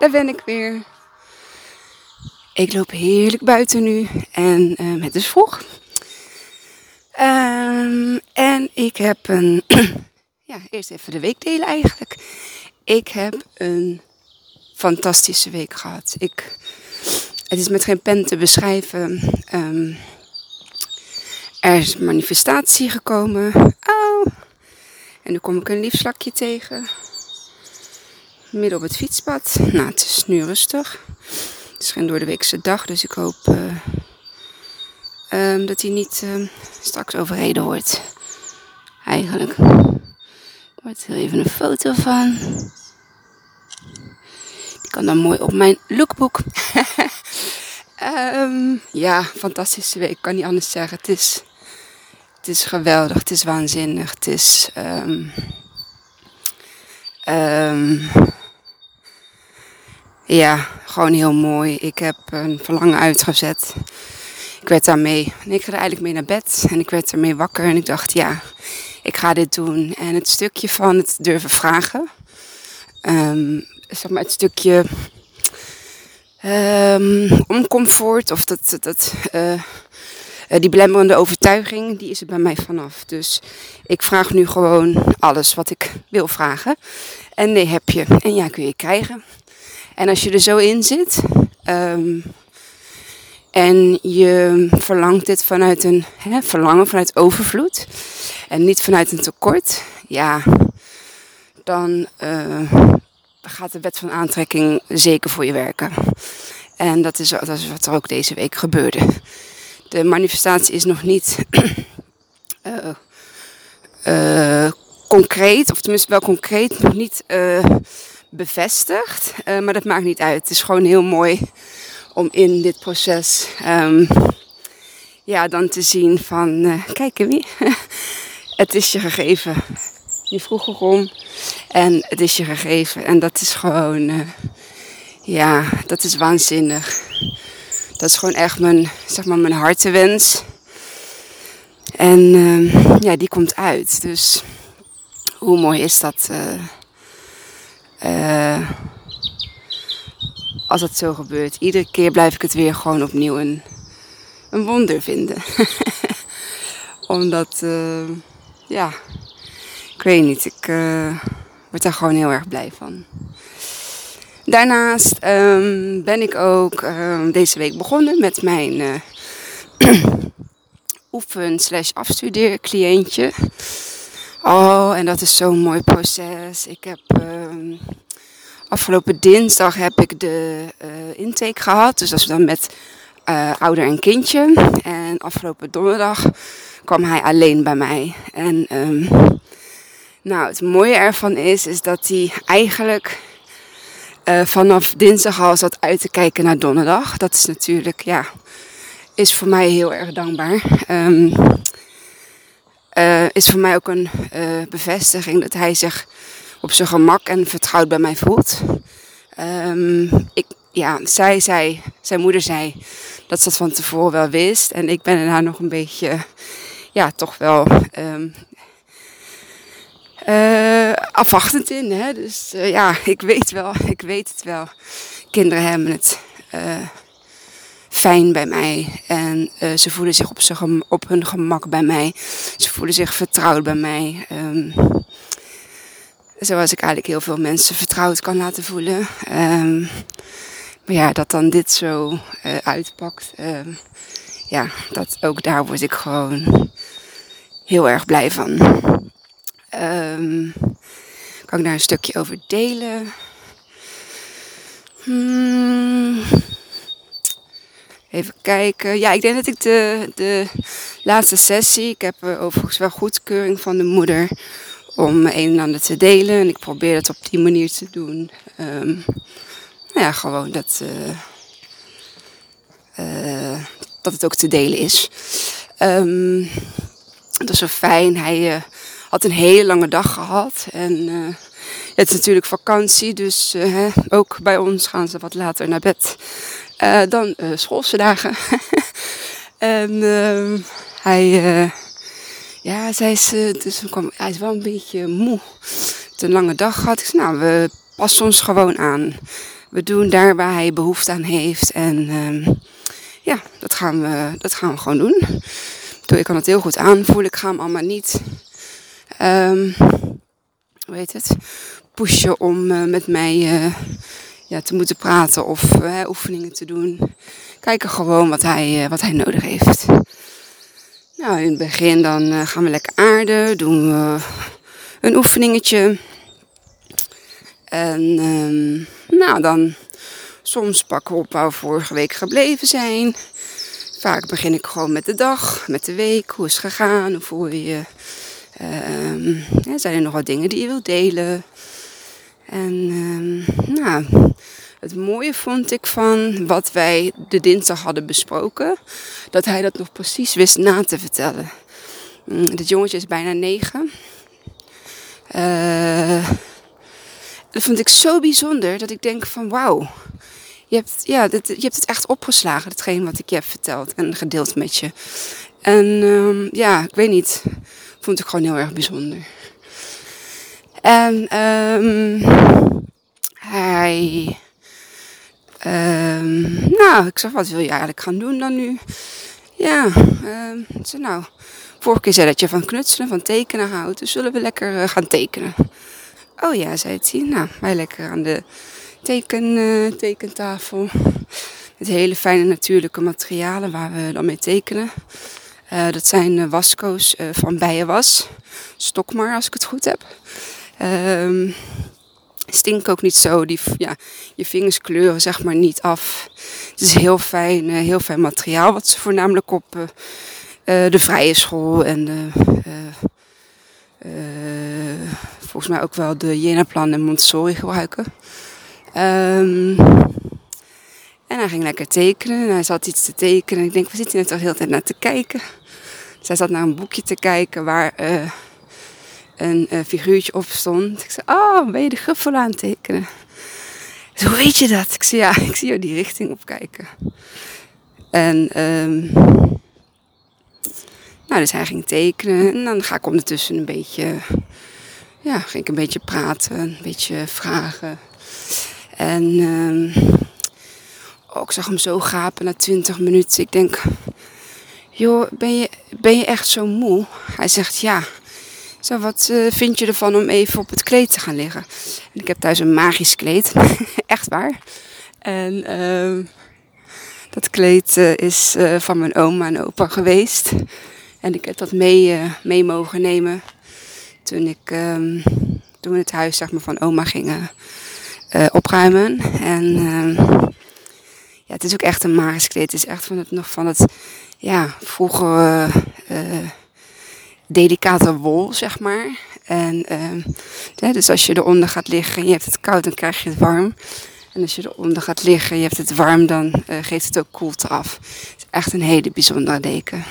daar ben ik weer. Ik loop heerlijk buiten nu en uh, het is vroeg. Um, en ik heb een, ja, eerst even de week delen eigenlijk. Ik heb een fantastische week gehad. Ik, het is met geen pen te beschrijven. Um, er is een manifestatie gekomen. Oh. En nu kom ik een lief slakje tegen midden op het fietspad. Nou, het is nu rustig. Het is geen door de weekse dag, dus ik hoop uh, um, dat hij niet uh, straks overreden wordt. Eigenlijk. Ik maak er even een foto van. Die kan dan mooi op mijn lookbook. um, ja, fantastische week. Ik kan niet anders zeggen. Het is, het is geweldig. Het is waanzinnig. Het is. Um, ja, gewoon heel mooi. Ik heb een verlangen uitgezet. Ik werd daarmee, en ik er eigenlijk mee naar bed en ik werd ermee wakker en ik dacht, ja, ik ga dit doen. En het stukje van het durven vragen, um, zeg maar het stukje um, comfort of dat, dat, uh, die belemmerende overtuiging, die is er bij mij vanaf. Dus ik vraag nu gewoon alles wat ik wil vragen. En nee heb je. En ja kun je krijgen. En als je er zo in zit um, en je verlangt dit vanuit een hè, verlangen, vanuit overvloed en niet vanuit een tekort, ja, dan uh, gaat de wet van aantrekking zeker voor je werken. En dat is, wat er ook deze week gebeurde. De manifestatie is nog niet uh, uh, concreet, of tenminste wel concreet, nog niet bevestigd. Uh, maar dat maakt niet uit. Het is gewoon heel mooi om in dit proces um, ja, dan te zien van, uh, kijk wie, het is je gegeven. Je vroeg erom en het is je gegeven. En dat is gewoon, uh, ja, dat is waanzinnig. Dat is gewoon echt mijn, zeg maar, mijn hartewens. En uh, ja, die komt uit. Dus hoe mooi is dat? Uh, als het zo gebeurt. Iedere keer blijf ik het weer gewoon opnieuw een, een wonder vinden. Omdat, uh, ja, ik weet niet, ik uh, word daar gewoon heel erg blij van. Daarnaast um, ben ik ook um, deze week begonnen met mijn oefen slash afstudeer cliëntje. Oh, en dat is zo'n mooi proces. Ik heb uh, afgelopen dinsdag heb ik de uh, intake gehad. Dus dat is dan met uh, ouder en kindje. En afgelopen donderdag kwam hij alleen bij mij. En um, nou, het mooie ervan is, is dat hij eigenlijk uh, vanaf dinsdag al zat uit te kijken naar donderdag. Dat is natuurlijk, ja, is voor mij heel erg dankbaar. Um, uh, is voor mij ook een uh, bevestiging dat hij zich op zijn gemak en vertrouwd bij mij voelt. Um, ik, ja, zij zei, zijn moeder zei dat ze dat van tevoren wel wist. En ik ben er nou nog een beetje, ja, toch wel um, uh, afwachtend in. Hè? Dus ja, ik weet wel, ik weet het wel. Kinderen hebben het fijn bij mij. En uh, ze voelen zich op, op hun gemak bij mij. Ze voelen zich vertrouwd bij mij. Um, zoals ik eigenlijk heel veel mensen vertrouwd kan laten voelen. Um, maar ja, dat dan dit zo uh, uitpakt. Um, ja, dat, ook daar word ik gewoon heel erg blij van. kan ik daar een stukje over delen? Hmm. Even kijken. Ja, ik denk dat ik de, de laatste sessie. Ik heb uh, overigens wel goedkeuring van de moeder om een en ander te delen. En ik probeer dat op die manier te doen. Um, nou ja, gewoon dat, uh, uh, dat het ook te delen is. Dat is zo fijn. Hij had een hele lange dag gehad. En het is natuurlijk vakantie, dus ook bij ons gaan ze wat later naar bed. Uh, dan uh, schoolse dagen. en uh, hij, uh, ja, zij is, dus hij is wel een beetje moe. Het een lange dag gehad. Ik zei, nou, we passen ons gewoon aan. we doen daar waar hij behoefte aan heeft. En ehm, ja, dat gaan, we, dat gaan we gewoon doen. Ik kan het heel goed aanvoelen. Ik ga hem allemaal niet, um, het, pushen om met mij ja, te moeten praten of uh, oefeningen te doen. Kijken gewoon wat hij, wat hij nodig heeft. Nou, in het begin dan gaan we lekker aarden, doen we een oefeningetje. En um, nou, dan soms pakken we op waar we vorige week gebleven zijn. Vaak begin ik gewoon met de dag, met de week. Hoe is het gegaan? Hoe voel je je? Ja, zijn er nog wat dingen die je wilt delen? En um, nou, het mooie vond ik van wat wij de dinsdag hadden besproken, dat hij dat nog precies wist na te vertellen. Mm, dit jongetje is bijna negen. Uh, dat vond ik zo bijzonder dat ik denk van wauw. Je hebt, ja, je hebt het echt opgeslagen, hetgeen wat ik je heb verteld en gedeeld met je. En um, ja, ik weet niet. Vond ik gewoon heel erg bijzonder. En um, hij. Um, nou, ik zeg, wat wil je eigenlijk gaan doen dan nu? Ja, um, zei, nou, vorige keer zei dat je van knutselen, van tekenen houdt. Dus zullen we lekker uh, gaan tekenen. Oh ja, zei hij. Nou, wij lekker aan de teken, uh, tekentafel. Met hele fijne natuurlijke materialen waar we dan mee tekenen. Uh, dat zijn wasco's van bijenwas. Stokmar, als ik het goed heb. Um, stinkt ook niet zo. Die, ja, je vingers kleuren zeg maar niet af. Het is heel fijn, heel fijn materiaal. Wat ze voornamelijk op de vrije school en volgens mij ook wel de Jenaplan en Montessori gebruiken. Um, en hij ging lekker tekenen. En hij zat iets te tekenen. Ik denk, we zitten net al heel de tijd naar te kijken. Hij zat naar een boekje te kijken waar een uh, figuurtje op stond. Ik zei, oh, ben je de gruffel aan het tekenen? Hoe weet je dat? Ik zei, ja, ik zie jou die richting opkijken. En um, nou, dus hij ging tekenen en dan ga ik ondertussen een beetje, ja, ging ik een beetje praten, een beetje vragen. En um, ik zag hem zo gapen na 20 minuten. Ik denk, joh, ben je, ben je echt zo moe? Hij zegt ja. Zo, wat uh, vind je ervan om even op het kleed te gaan liggen? En ik heb thuis een magisch kleed, echt waar. En uh, dat kleed uh, is uh, van mijn oma en opa geweest. En ik heb dat mee, mee mogen nemen toen, ik, um, toen we het huis zeg maar, van oma gingen opruimen. En um, ja, het is ook echt een magisch kleed. Het is echt van het, nog van het ja, vroegere uh, delicate wol, zeg maar. En ja, dus als je eronder gaat liggen en je hebt het koud, dan krijg je het warm. En als je eronder gaat liggen en je hebt het warm, dan uh, geeft het ook koelte af. Het is echt een hele bijzondere deken.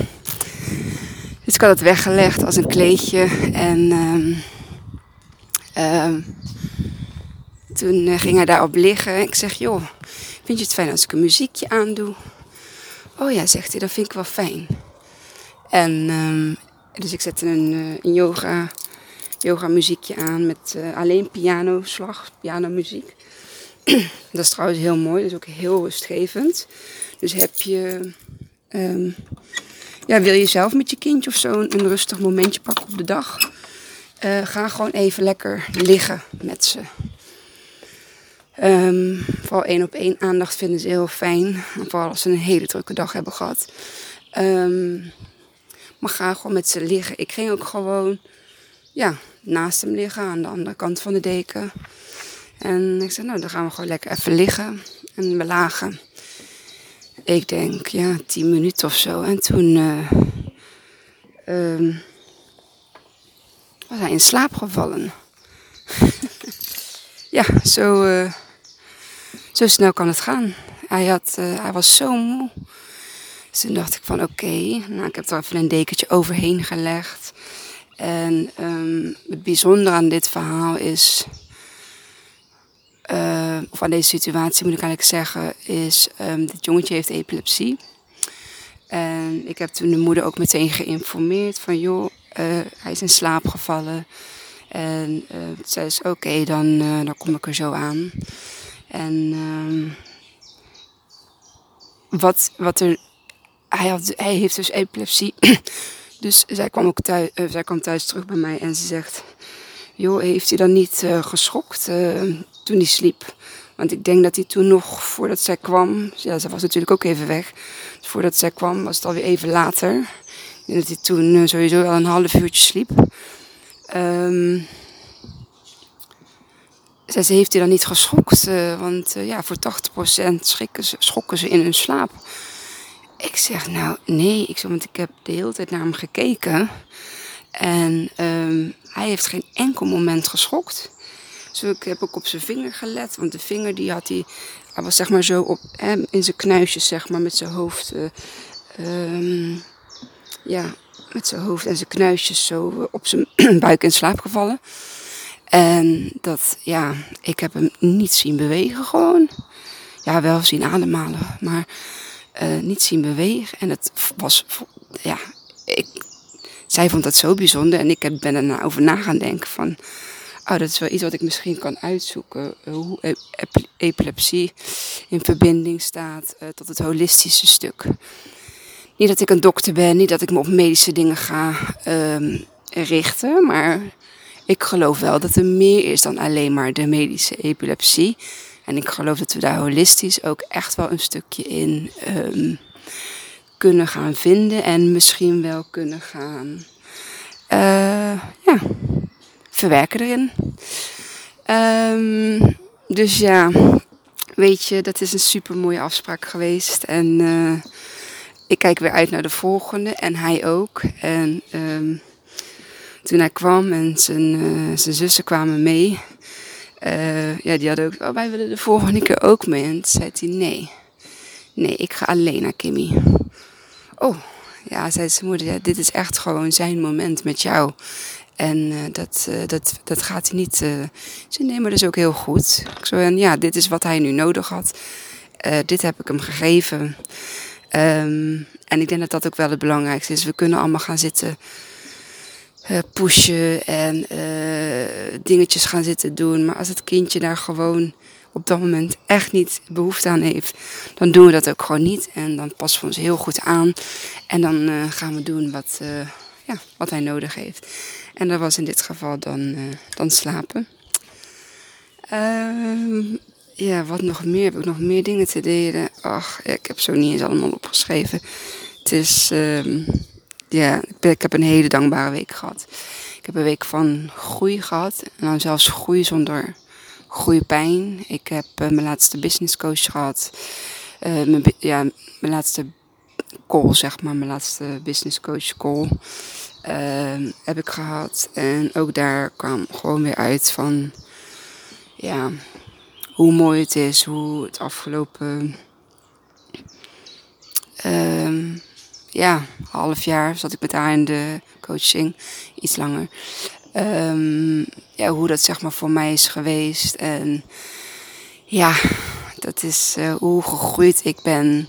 Dus ik had het weggelegd als een kleedje. En um, um, toen uh, ging hij daarop liggen. Ik zeg, joh, vind je het fijn als ik een muziekje aandoe? Oh ja, zegt hij, dat vind ik wel fijn. En dus ik zette een, uh, een yoga, yoga muziekje aan met uh, alleen piano, slag, pianomuziek. dat is trouwens heel mooi, dat is ook heel rustgevend. Dus heb je um, ja, wil je zelf met je kindje of zo een, rustig momentje pakken op de dag? Uh, ga gewoon even lekker liggen met ze. Um, vooral één op één aandacht vinden ze heel fijn. Vooral als ze een hele drukke dag hebben gehad. Um, maar ga gewoon met ze liggen. Ik ging ook gewoon ja, naast hem liggen aan de andere kant van de deken. En ik zei, nou dan gaan we gewoon lekker even liggen en belagen ik denk, ja, tien minuten of zo. En toen uh, um, was hij in slaap gevallen. ja, zo, uh, zo snel kan het gaan. Hij, had, uh, hij was zo moe. Toen dacht ik van oké, nou, ik heb er even een dekentje overheen gelegd. En um, het bijzondere aan dit verhaal is uh, of aan deze situatie moet ik eigenlijk zeggen, is um, dit jongetje heeft epilepsie. En ik heb toen de moeder ook meteen geïnformeerd van joh, uh, hij is in slaap gevallen. En uh, zei ze, oké, dan, dan kom ik er zo aan. En ehm, wat, wat er. Hij, had, hij heeft dus epilepsie. dus zij kwam ook thuis, uh, zij kwam thuis terug bij mij en ze zegt: Joh, heeft hij dan niet uh, geschokt uh, toen hij sliep? Want ik denk dat hij toen nog, voordat zij kwam, ja, ze was natuurlijk ook even weg. Voordat zij kwam, was het alweer even later. Denk dat hij toen sowieso al een half uurtje sliep. Um, zei ze, heeft hij dan niet geschokt? Want ja, voor 80% schrikken schokken ze in hun slaap. Ik zeg, nou nee, ik zeg, want ik heb de hele tijd naar hem gekeken. En um, hij heeft geen enkel moment geschokt. Dus ik heb ook op zijn vinger gelet. Want de vinger die had hij, hij was zeg maar zo op, hè, in zijn knuisjes zeg maar, met zijn hoofd. Uh, um, ja, met zijn hoofd en zijn knuisjes zo op zijn buik in slaap gevallen. En dat, ja, ik heb hem niet zien bewegen gewoon. Ja, wel zien ademhalen, maar uh, niet zien bewegen. En het was, ja, ik, zij vond dat zo bijzonder. En ik ben er over na gaan denken van, oh, dat is wel iets wat ik misschien kan uitzoeken. Hoe epilepsie in verbinding staat uh, tot het holistische stuk. Niet dat ik een dokter ben, niet dat ik me op medische dingen ga um, richten, maar ik geloof wel dat er meer is dan alleen maar de medische epilepsie. En ik geloof dat we daar holistisch ook echt wel een stukje in um, kunnen gaan vinden. En misschien wel kunnen gaan uh, ja, verwerken erin. Um, dus ja, weet je, dat is een super mooie afspraak geweest. En uh, ik kijk weer uit naar de volgende. En hij ook. En um, toen hij kwam en zijn, zijn zussen kwamen mee. Uh, ja, die hadden ook, oh, wij willen de volgende keer ook mee. En toen zei hij, nee. Nee, ik ga alleen naar Kimmy. Oh, ja, zei zijn moeder, ja, dit is echt gewoon zijn moment met jou. En uh, dat, uh, dat, dat gaat hij niet. Ze dat is ook heel goed. Ik zo, ja, dit is wat hij nu nodig had. dit heb ik hem gegeven. Um, en ik denk dat dat ook wel het belangrijkste is. We kunnen allemaal gaan zitten pushen en uh, dingetjes gaan zitten doen. Maar als het kindje daar gewoon op dat moment echt niet behoefte aan heeft, dan doen we dat ook gewoon niet. En dan passen we ons heel goed aan. En dan uh, gaan we doen wat, ja, wat hij nodig heeft. En dat was in dit geval dan, dan slapen. Ehm, ja, wat nog meer? Heb ik nog meer dingen te delen? Ach, ik heb zo niet eens allemaal opgeschreven. Het is... Ehm, ja, ik heb een hele dankbare week gehad. Ik heb een week van groei gehad. En dan zelfs groei zonder groeipijn. Ik heb uh, mijn laatste business coach gehad. Uh, mijn, ja, mijn laatste call, zeg maar. Mijn laatste business coach call. Uh, heb ik gehad. En ook daar kwam gewoon weer uit van... Ja, hoe mooi het is. Hoe het afgelopen... Uh, ja, half jaar zat ik met haar in de coaching, iets langer. Um, ja, hoe dat zeg maar voor mij is geweest. En ja, dat is uh, hoe gegroeid ik ben.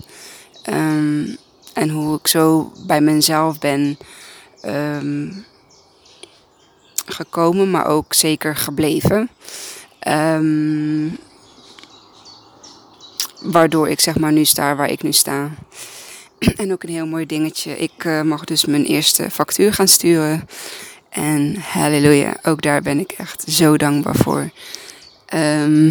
Um, en hoe ik zo bij mezelf ben um, gekomen, maar ook zeker gebleven. waardoor ik zeg maar nu sta waar ik nu sta. En ook een heel mooi dingetje. Ik uh, mag dus mijn eerste factuur gaan sturen. En halleluja, ook daar ben ik echt zo dankbaar voor. Um,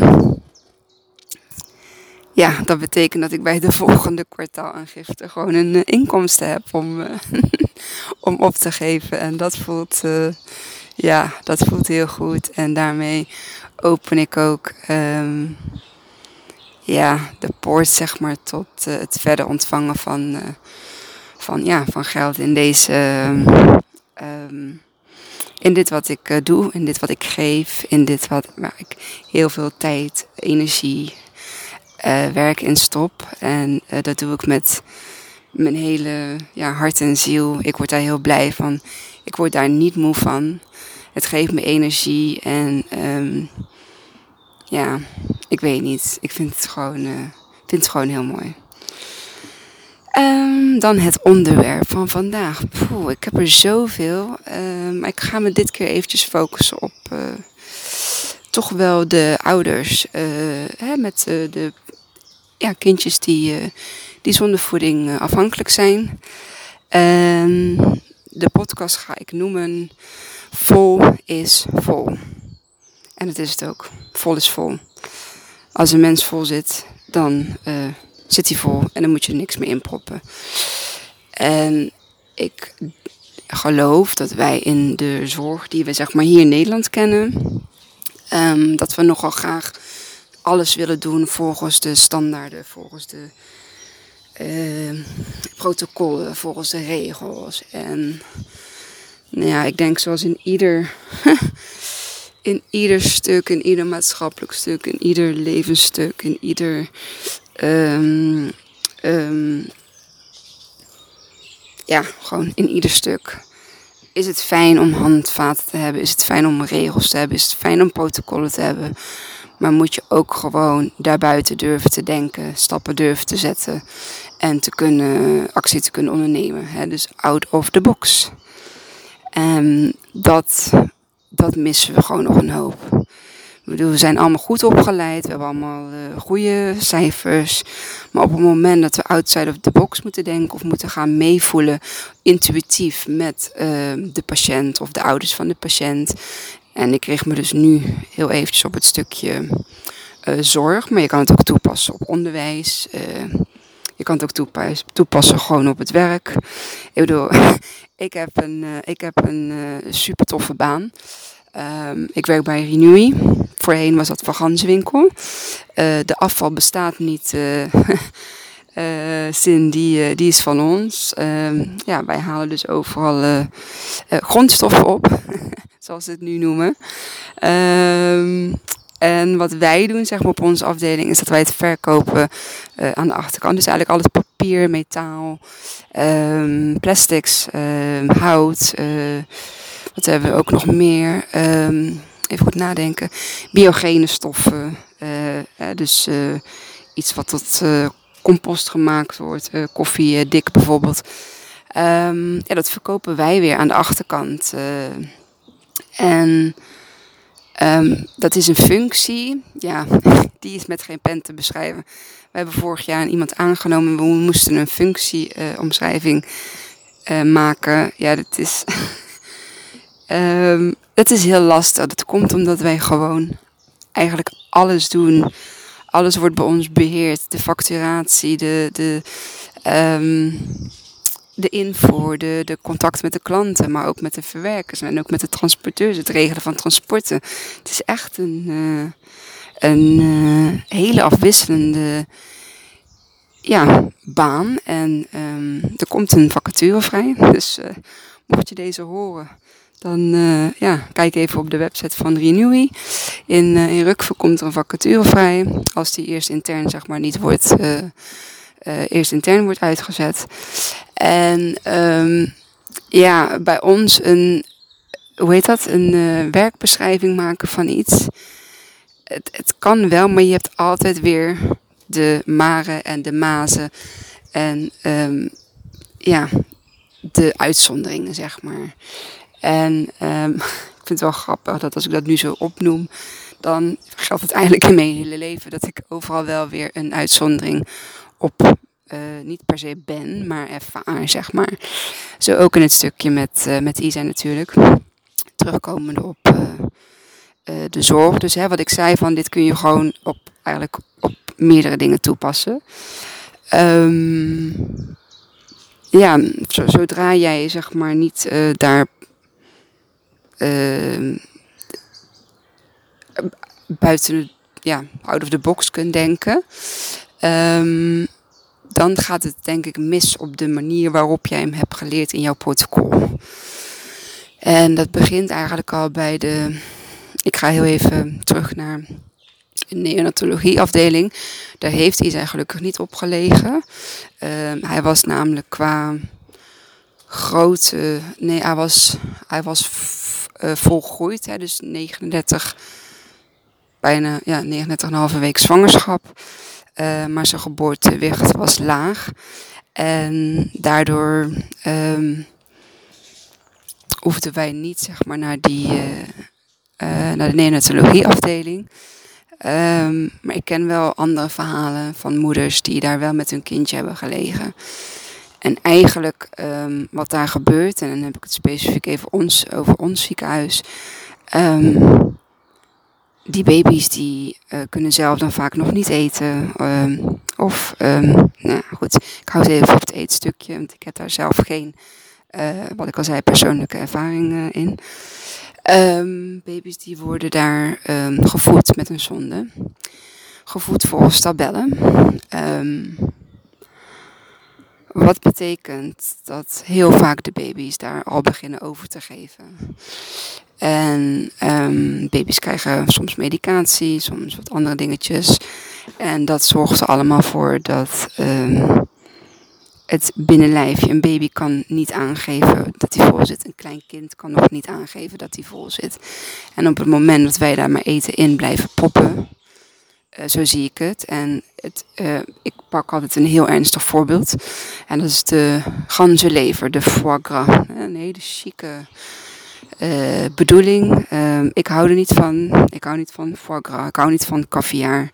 ja, dat betekent dat ik bij de volgende kwartaalaangifte gewoon een uh, inkomsten heb om, uh, om op te geven. En dat voelt, ja, dat voelt heel goed. En daarmee open ik ook um, ja, de poort zeg maar, tot uh, het verder ontvangen van, uh, van, ja, van geld in deze. Um, in dit wat ik uh, doe, in dit wat ik geef, in dit wat, waar ik heel veel tijd, energie, werk in stop. En dat doe ik met mijn hele ja, hart en ziel. Ik word daar heel blij van. Ik word daar niet moe van. Het geeft me energie en um, ja, ik weet niet. Ik vind het gewoon, uh, vind het gewoon heel mooi. Um, dan het onderwerp van vandaag. Poeh, ik heb er zoveel. Um, maar ik ga me dit keer eventjes focussen op, uh, toch wel de ouders hè, met de ja, kindjes die, die zonder voeding afhankelijk zijn. En de podcast ga ik noemen Vol is vol. En het is het ook. Vol is vol. Als een mens vol zit, dan uh, zit hij vol en dan moet je er niks meer in proppen. En ik geloof dat wij in de zorg die we zeg maar hier in Nederland kennen, um, dat we nogal graag alles willen doen volgens de standaarden, volgens de uh, protocollen, volgens de regels. En nou ja, ik denk zoals in ieder, in ieder stuk, in ieder maatschappelijk stuk, in ieder levensstuk, in ieder. Um, ja, gewoon in ieder stuk. Is het fijn om handvaten te hebben? Is het fijn om regels te hebben? Is het fijn om protocollen te hebben? Maar moet je ook gewoon daarbuiten durven te denken, stappen durven te zetten en te kunnen, actie te kunnen ondernemen. Hè? Dus out of the box. En dat, dat missen we gewoon nog een hoop. Ik bedoel, we zijn allemaal goed opgeleid, we hebben allemaal uh, goede cijfers. Maar op het moment dat we outside of the box moeten denken of moeten gaan meevoelen, intuïtief met uh, de patiënt of de ouders van de patiënt. En ik richt me dus nu heel eventjes op het stukje uh, zorg, maar je kan het ook toepassen op onderwijs. Je kan het ook toepassen, toepassen gewoon op het werk. Ik bedoel, ik heb een, uh, ik heb een uh, super toffe baan. Um, ik werk bij Renewy. Voorheen was dat Ganswinkel. Uh, de afval bestaat niet. Zin, die, die is van ons. Um, ja, wij halen dus overal grondstoffen op, zoals ze het nu noemen. Um, en wat wij doen, zeg maar, op onze afdeling, is dat wij het verkopen uh, aan de achterkant. Dus eigenlijk alles papier, metaal, um, plastics, um, hout. Uh, wat hebben we ook nog meer? Um, even goed nadenken. Biogene stoffen. Uh, dus iets wat tot compost gemaakt wordt. koffie, dik bijvoorbeeld. ja, dat verkopen wij weer aan de achterkant. en Um, dat is een functie, ja, die is met geen pen te beschrijven. We hebben vorig jaar iemand aangenomen, we moesten een functieomschrijving uh, uh, maken. Ja, dat is, um, dat is heel lastig. Dat komt omdat wij gewoon eigenlijk alles doen. Alles wordt bij ons beheerd. De facturatie, de, de um, de invoer, de, de contact met de klanten, maar ook met de verwerkers en ook met de transporteurs, het regelen van transporten. Het is echt een, uh, een uh, hele afwisselende ja, baan. En um, er komt een vacature vrij. Dus uh, mocht je deze horen, dan ja, kijk even op de website van Renewy. In, in Rukve komt er een vacature vrij. Als die eerst intern zeg maar niet wordt uh, eerst intern wordt uitgezet. En um, ja, bij ons een, hoe heet dat, een uh, werkbeschrijving maken van iets. Het, het kan wel, maar je hebt altijd weer de maren en de mazen. En um, ja, de uitzonderingen, zeg maar. En um, ik vind het wel grappig dat als ik dat nu zo opnoem, dan geldt het eigenlijk in mijn hele leven dat ik overal wel weer een uitzondering op uh, niet per se ben, maar ervaar, zeg maar. Zo ook in het stukje met, uh, met Isa natuurlijk. Terugkomende op uh, de zorg. Dus hè, wat ik zei van dit kun je gewoon op, eigenlijk op meerdere dingen toepassen. Um, ja, zodra jij zeg maar niet daar ehm, buiten ja, out of the box kunt denken. Um, dan gaat het denk ik mis op de manier waarop jij hem hebt geleerd in jouw protocol. En dat begint eigenlijk al bij de. Ik ga heel even terug naar de neonatologieafdeling. Daar heeft hij zijn gelukkig niet op gelegen. Uh, hij was namelijk qua grootte. Nee, hij was, hij was uh, volgroeid, hè, dus 39, bijna ja, 39,5 week zwangerschap. Uh, maar zijn geboortewicht was laag. En daardoor um, hoefden wij niet zeg maar, naar die uh, naar de neonatologieafdeling. Um, maar ik ken wel andere verhalen van moeders die daar wel met hun kindje hebben gelegen. En eigenlijk um, wat daar gebeurt, en dan heb ik het specifiek even ons, over ons ziekenhuis. Die baby's die uh, kunnen zelf dan vaak nog niet eten. of, nou goed, ik hou het even op het eetstukje, want ik heb daar zelf geen, uh, wat ik al zei, persoonlijke ervaring uh, in. Um, baby's die worden daar gevoed met een zonde. Gevoed volgens tabellen. Wat betekent dat heel vaak de baby's daar al beginnen over te geven. En baby's krijgen soms medicatie, soms wat andere dingetjes. En dat zorgt er allemaal voor dat het binnenlijfje. Een baby kan niet aangeven dat hij vol zit. Een klein kind kan nog niet aangeven dat hij vol zit. En op het moment dat wij daar maar eten in blijven poppen, uh, zo zie ik het. En het, uh, ik pak altijd een heel ernstig voorbeeld. En dat is de ganzenlever, de foie gras. Een hele chique uh, bedoeling. Ehm, ik hou er niet van. Ik hou niet van foie gras. Ik hou niet van caviar.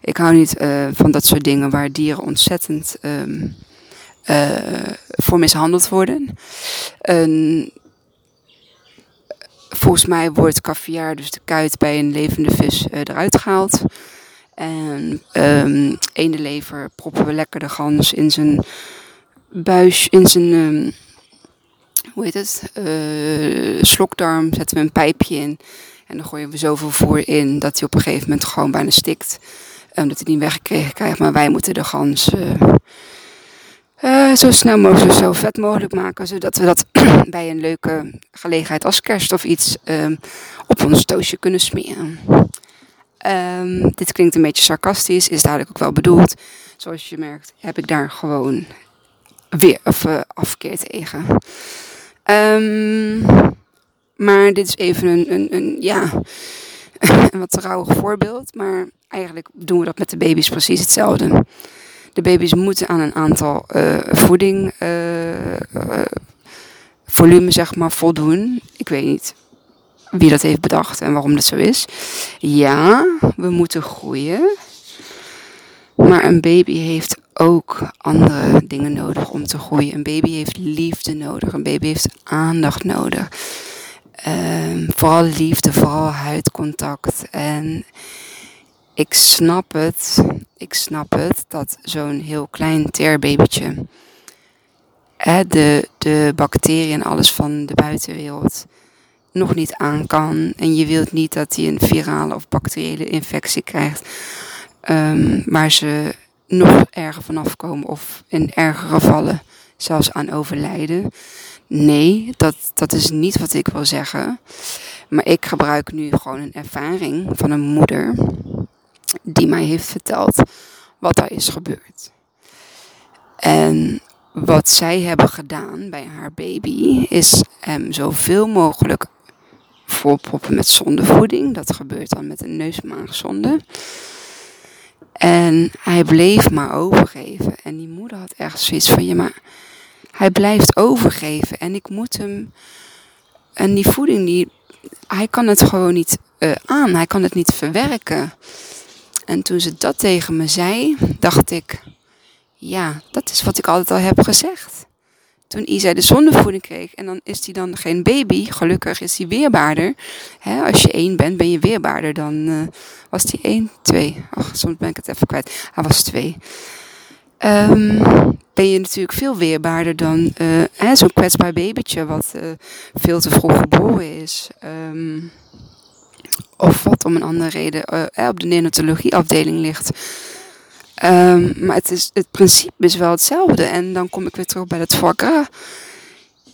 Ik hou niet van dat soort dingen waar dieren ontzettend um, uh, voor mishandeld worden. volgens mij wordt caviar, dus de kuit bij een levende vis, eruit gehaald. En um, ene lever proppen we lekker de gans in zijn buis, in zijn, hoe heet het, uh, slokdarm, zetten we een pijpje in. En dan gooien we zoveel voer in dat hij op een gegeven moment gewoon bijna stikt. Um, dat hij niet weggekregen krijgt, maar wij moeten de gans uh, zo snel mogelijk, zo vet mogelijk maken. Zodat we dat bij een leuke gelegenheid als kerst of iets um, op ons toastje kunnen smeren. Um, dit klinkt een beetje sarcastisch, is dadelijk ook wel bedoeld. Zoals je merkt, heb ik daar gewoon weer of, uh, afkeer tegen. Um, maar dit is even een, een, een ja, een wat trouwig voorbeeld. Maar eigenlijk doen we dat met de baby's precies hetzelfde. De baby's moeten aan een aantal uh, voeding, uh, volume zeg maar, voldoen. Ik weet niet wie dat heeft bedacht en waarom dat zo is. Ja, we moeten groeien. Maar een baby heeft ook andere dingen nodig om te groeien. Een baby heeft liefde nodig. Een baby heeft aandacht nodig. Um, vooral liefde, vooral huidcontact. En ik snap het, ik snap het, dat zo'n heel klein terbabytje hè, de, de bacteriën en alles van de buitenwereld nog niet aan kan. En je wilt niet dat hij een virale of bacteriële infectie krijgt, um, waar ze nog erger vanaf komen of in ergere gevallen zelfs aan overlijden. Nee, dat, dat is niet wat ik wil zeggen. Maar ik gebruik nu gewoon een ervaring van een moeder die mij heeft verteld wat er is gebeurd. En wat zij hebben gedaan bij haar baby is hem zoveel mogelijk volproppen met zondevoeding. Dat gebeurt dan met een neusmaagzonde. En hij bleef maar overgeven. En die moeder had echt zoiets van, ja maar hij blijft overgeven. En ik moet hem... En die voeding, die, hij kan het gewoon niet uh, aan. Hij kan het niet verwerken. En toen ze dat tegen me zei, dacht ik, ja, dat is wat ik altijd al heb gezegd. Toen Isa de zondevoeding kreeg en dan is hij dan geen baby, gelukkig is hij weerbaarder. als je één bent, ben je weerbaarder dan, uh, was hij één, twee. Ach, soms ben ik het even kwijt. Hij was twee. Um, ben je natuurlijk veel weerbaarder dan uh, zo'n kwetsbaar babytje wat uh, veel te vroeg geboren is. Um, of wat om een andere reden op de neonatologieafdeling ligt. Um, maar het, principe is wel hetzelfde. En dan kom ik weer terug bij het foie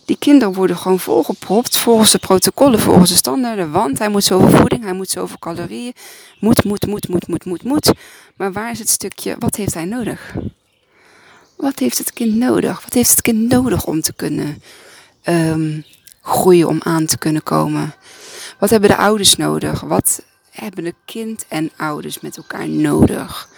Die kinderen worden gewoon volgepropt volgens de protocollen, volgens de standaarden. Want hij moet zoveel voeding, hij moet zoveel calorieën. Moet, moet, moet, moet, moet, moet, moet. Maar waar is het stukje, wat heeft hij nodig? Wat heeft het kind nodig? Wat heeft het kind nodig om te kunnen um, groeien, om aan te kunnen komen? Wat hebben de ouders nodig? Wat hebben de kind en ouders met elkaar nodig?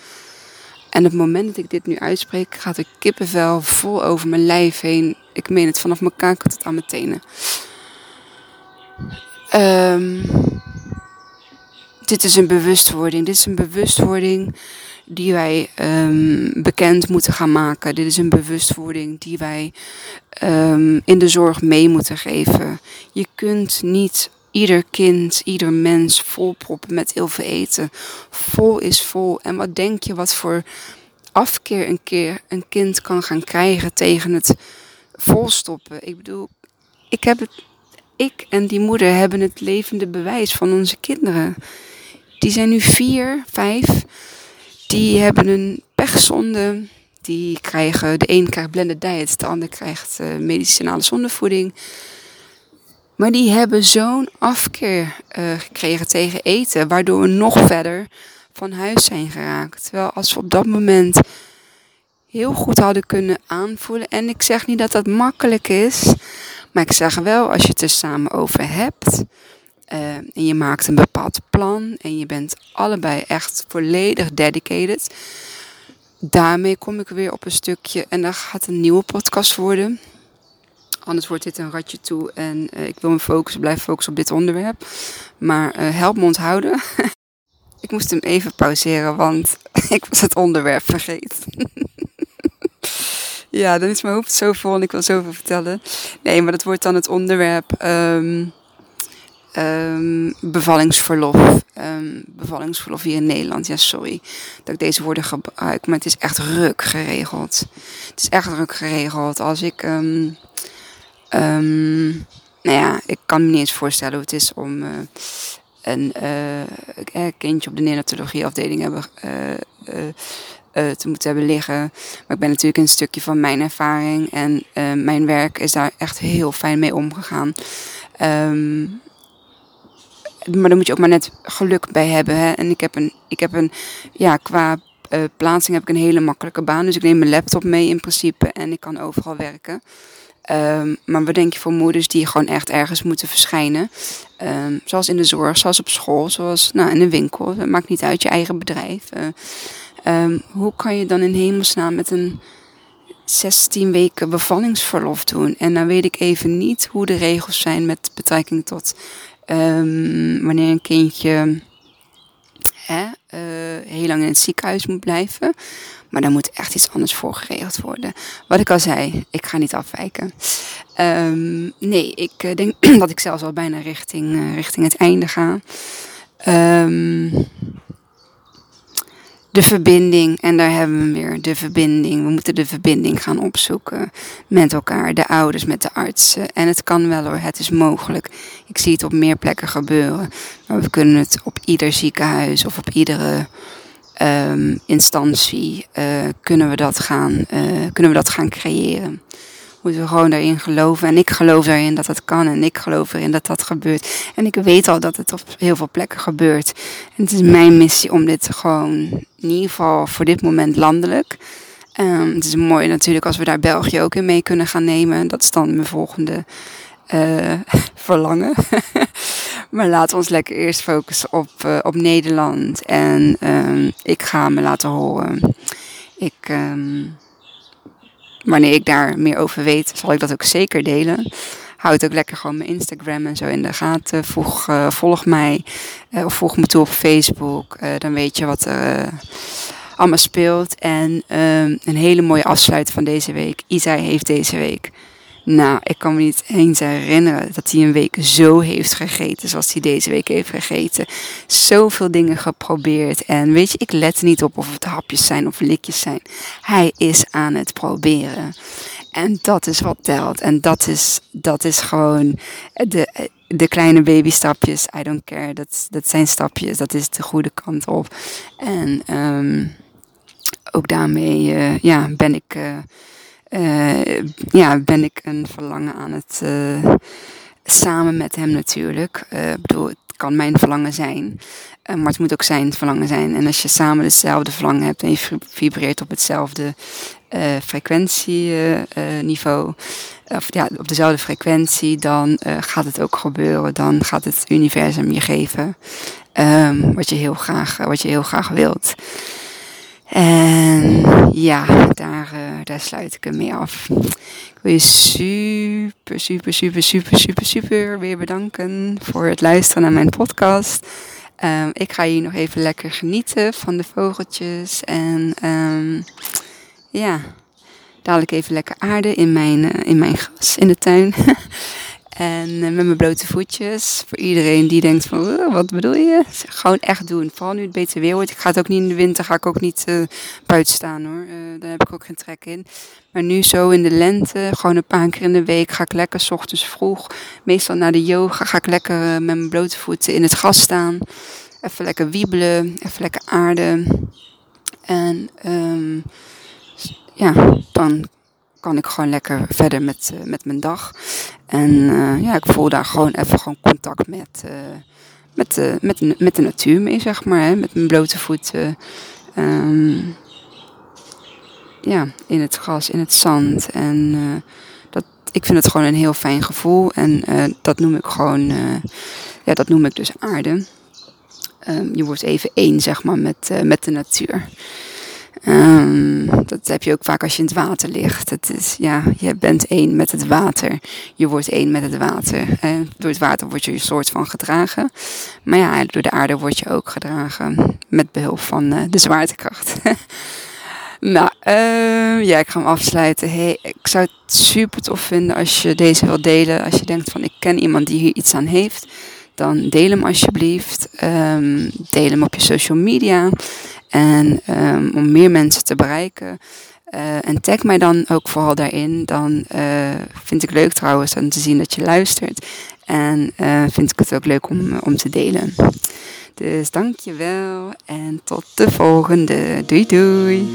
En op het moment dat ik dit nu uitspreek, gaat de kippenvel vol over mijn lijf heen. Ik meen het vanaf mijn kaken tot aan mijn tenen. Um, dit is een bewustwording. Dit is een bewustwording die wij um, bekend moeten gaan maken. Dit is een bewustwording die wij um, in de zorg mee moeten geven. Je kunt niet ieder kind, ieder mens volproppen met heel veel eten. Vol is vol. En wat denk je wat voor afkeer een keer een kind kan gaan krijgen tegen het volstoppen? Ik bedoel, ik heb het, ik en die moeder hebben het levende bewijs van onze kinderen. Die zijn nu vier, vijf. Die hebben een pechzonde. Die krijgen, de een krijgt blended diet, de ander krijgt uh, medicinale zondevoeding. Maar die hebben zo'n afkeer uh, gekregen tegen eten, waardoor we nog verder van huis zijn geraakt. Terwijl als we op dat moment heel goed hadden kunnen aanvoelen. En ik zeg niet dat dat makkelijk is, maar ik zeg wel, als je het er samen over hebt. Uh, en je maakt een bepaald plan en je bent allebei echt volledig dedicated. Daarmee kom ik weer op een stukje en dan gaat een nieuwe podcast worden. Anders wordt dit een ratje toe en uh, ik wil me focussen, blijven focussen op dit onderwerp. Maar uh, help me onthouden. ik moest hem even pauzeren, want ik was het onderwerp vergeten. ja, dan is mijn hoofd zo vol en ik wil zoveel vertellen. Nee, maar dat wordt dan het onderwerp um, um, bevallingsverlof. Um, bevallingsverlof hier in Nederland. Ja, sorry dat ik deze woorden gebruik, maar het is echt ruk geregeld. Het is echt ruk geregeld. Als ik Um, nou ja, ik kan me niet eens voorstellen hoe het is om uh, een uh, kindje op de neonatologieafdeling hebben, te moeten hebben liggen. Maar ik ben natuurlijk een stukje van mijn ervaring en mijn werk is daar echt heel fijn mee omgegaan. Um, maar daar moet je ook maar net geluk bij hebben. Hè? En ik heb een, ik heb een ja, qua plaatsing heb ik een hele makkelijke baan. Dus ik neem mijn laptop mee in principe en ik kan overal werken. Um, maar wat denk je voor moeders die gewoon echt ergens moeten verschijnen? Um, zoals in de zorg, zoals op school, zoals nou, in de winkel. Het maakt niet uit je eigen bedrijf. Uh, um, hoe kan je dan in hemelsnaam met een 16 weken bevallingsverlof doen? En dan weet ik even niet hoe de regels zijn met betrekking tot wanneer een kindje hè, uh, heel lang in het ziekenhuis moet blijven. Maar daar moet echt iets anders voor geregeld worden. Wat ik al zei, ik ga niet afwijken. Um, nee, ik eh, denk dat ik zelfs al bijna richting, uh, richting het einde ga. Um, de verbinding, en daar hebben we weer de verbinding. We moeten de verbinding gaan opzoeken met elkaar, de ouders met de artsen. En het kan wel hoor, het is mogelijk. Ik zie het op meer plekken gebeuren. Maar we kunnen het op ieder ziekenhuis of op iedere um, instantie uh, kunnen, we dat gaan, uh, kunnen we dat gaan creëren. Moeten we gewoon daarin geloven. En ik geloof daarin dat dat kan. En ik geloof erin dat dat gebeurt. En ik weet al dat het op heel veel plekken gebeurt. En het is mijn missie om dit gewoon, in ieder geval voor dit moment landelijk. Um, het is mooi natuurlijk als we daar België ook in mee kunnen gaan nemen. Dat is dan mijn volgende uh, verlangen. maar laten we ons lekker eerst focussen op, uh, op Nederland. En um, ik ga me laten horen. Ik, um, wanneer ik daar meer over weet, zal ik dat ook zeker delen. Houd ook lekker gewoon mijn Instagram en zo in de gaten. Volg, uh, volg mij of volg me toe op Facebook. dan weet je wat allemaal speelt. En um, een hele mooie afsluiting van deze week. Isa heeft deze week nou, ik kan me niet eens herinneren dat hij een week zo heeft gegeten zoals hij deze week heeft gegeten. Zoveel dingen geprobeerd. En weet je, ik let niet op of het hapjes zijn of likjes zijn. Hij is aan het proberen. En dat is wat telt. En dat is, dat is gewoon de, de kleine babystapjes. I don't care. Dat, dat zijn stapjes. Dat is de goede kant op. En um, ook daarmee uh, ja, ben ik. Uh, ja, ben ik een verlangen aan het uh, samen met hem natuurlijk. Ik bedoel, het kan mijn verlangen zijn, maar het moet ook zijn verlangen zijn. En als je samen hetzelfde verlangen hebt en je vibreert op hetzelfde frequentieniveau, of ja, op dezelfde frequentie, dan gaat het ook gebeuren. Dan gaat het universum je geven um, wat je heel graag, wat je heel graag wilt. En ja, daar, uh, daar sluit ik hem mee af. Ik wil je super, super, super, super, super, super weer bedanken voor het luisteren naar mijn podcast. Ehm, ik ga hier nog even lekker genieten van de vogeltjes. En um, ja, dadelijk even lekker aarde in mijn, in mijn gras in de tuin. En eh, met mijn blote voetjes. Voor iedereen die denkt van, wat bedoel je? Gewoon echt doen. Vooral nu het beter weer wordt. Ik ga het ook niet in de winter, ga ik ook niet uh, buiten staan hoor. Uh, daar heb ik ook geen trek in. Maar nu zo in de lente, gewoon een paar keer in de week, ga ik lekker s ochtends vroeg. Meestal naar de yoga, ga ik lekker met mijn blote voeten in het gras staan. Even lekker wiebelen, even lekker aarden. En um, ja, dan kan ik gewoon lekker verder met, uh, met mijn dag. En uh, ja, ik voel daar gewoon even gewoon contact met, uh, met, met, met de natuur mee, zeg maar. Hè? Met mijn blote voeten. Um, ja, in het gras, in het zand. En dat, ik vind het gewoon een heel fijn gevoel. En dat noem ik gewoon, ja, dat noem ik dus aarde. Um, je wordt even één, zeg maar, met, met de natuur. Um, dat heb je ook vaak als je in het water ligt. Het is, ja, je bent één met het water. Je wordt één met het water. En door het water word je een soort van gedragen. Maar ja, door de aarde word je ook gedragen. Met behulp van uh, de zwaartekracht. nou, uh, ja, ik ga hem afsluiten. Hey, ik zou het super tof vinden als je deze wilt delen. Als je denkt van ik ken iemand die hier iets aan heeft. Dan deel hem alsjeblieft. Um, deel hem op je social media. En um, om meer mensen te bereiken. Uh, en tag mij dan ook vooral daarin. Dan uh, vind ik leuk trouwens om te zien dat je luistert. En uh, vind ik het ook leuk om, om te delen. Dus dankjewel en tot de volgende. Doei doei.